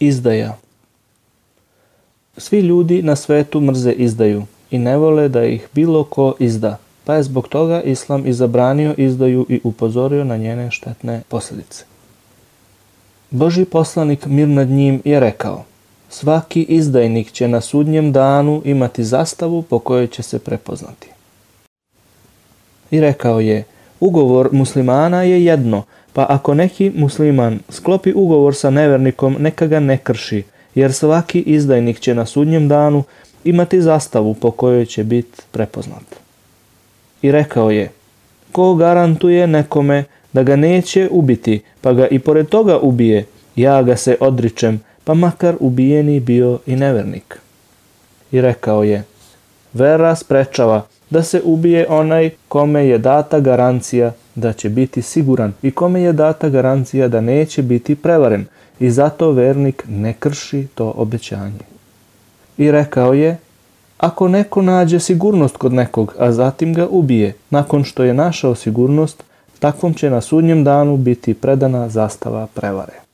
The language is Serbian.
Izdaja Svi ljudi na svetu mrze izdaju i ne vole da ih bilo ko izda, pa je zbog toga Islam i zabranio izdaju i upozorio na njene štetne posljedice. Boži poslanik mir nad njim je rekao Svaki izdajnik će na sudnjem danu imati zastavu po kojoj će se prepoznati. I rekao je, ugovor muslimana je jedno, Pa ako neki musliman sklopi ugovor sa nevernikom, neka ga ne krši, jer svaki izdajnik će na sudnjem danu imati zastavu po kojoj će biti prepoznat. I rekao je, ko garantuje nekome da ga neće ubiti, pa ga i pored toga ubije, ja ga se odričem, pa makar ubijeni bio i nevernik. I rekao je, vera sprečava, da se ubije onaj kome je data garancija da će biti siguran i kome je data garancija da neće biti prevaren i zato vernik ne krši to obećanje. I rekao je, ako neko nađe sigurnost kod nekog, a zatim ga ubije, nakon što je našao sigurnost, takvom će na sudnjem danu biti predana zastava prevare.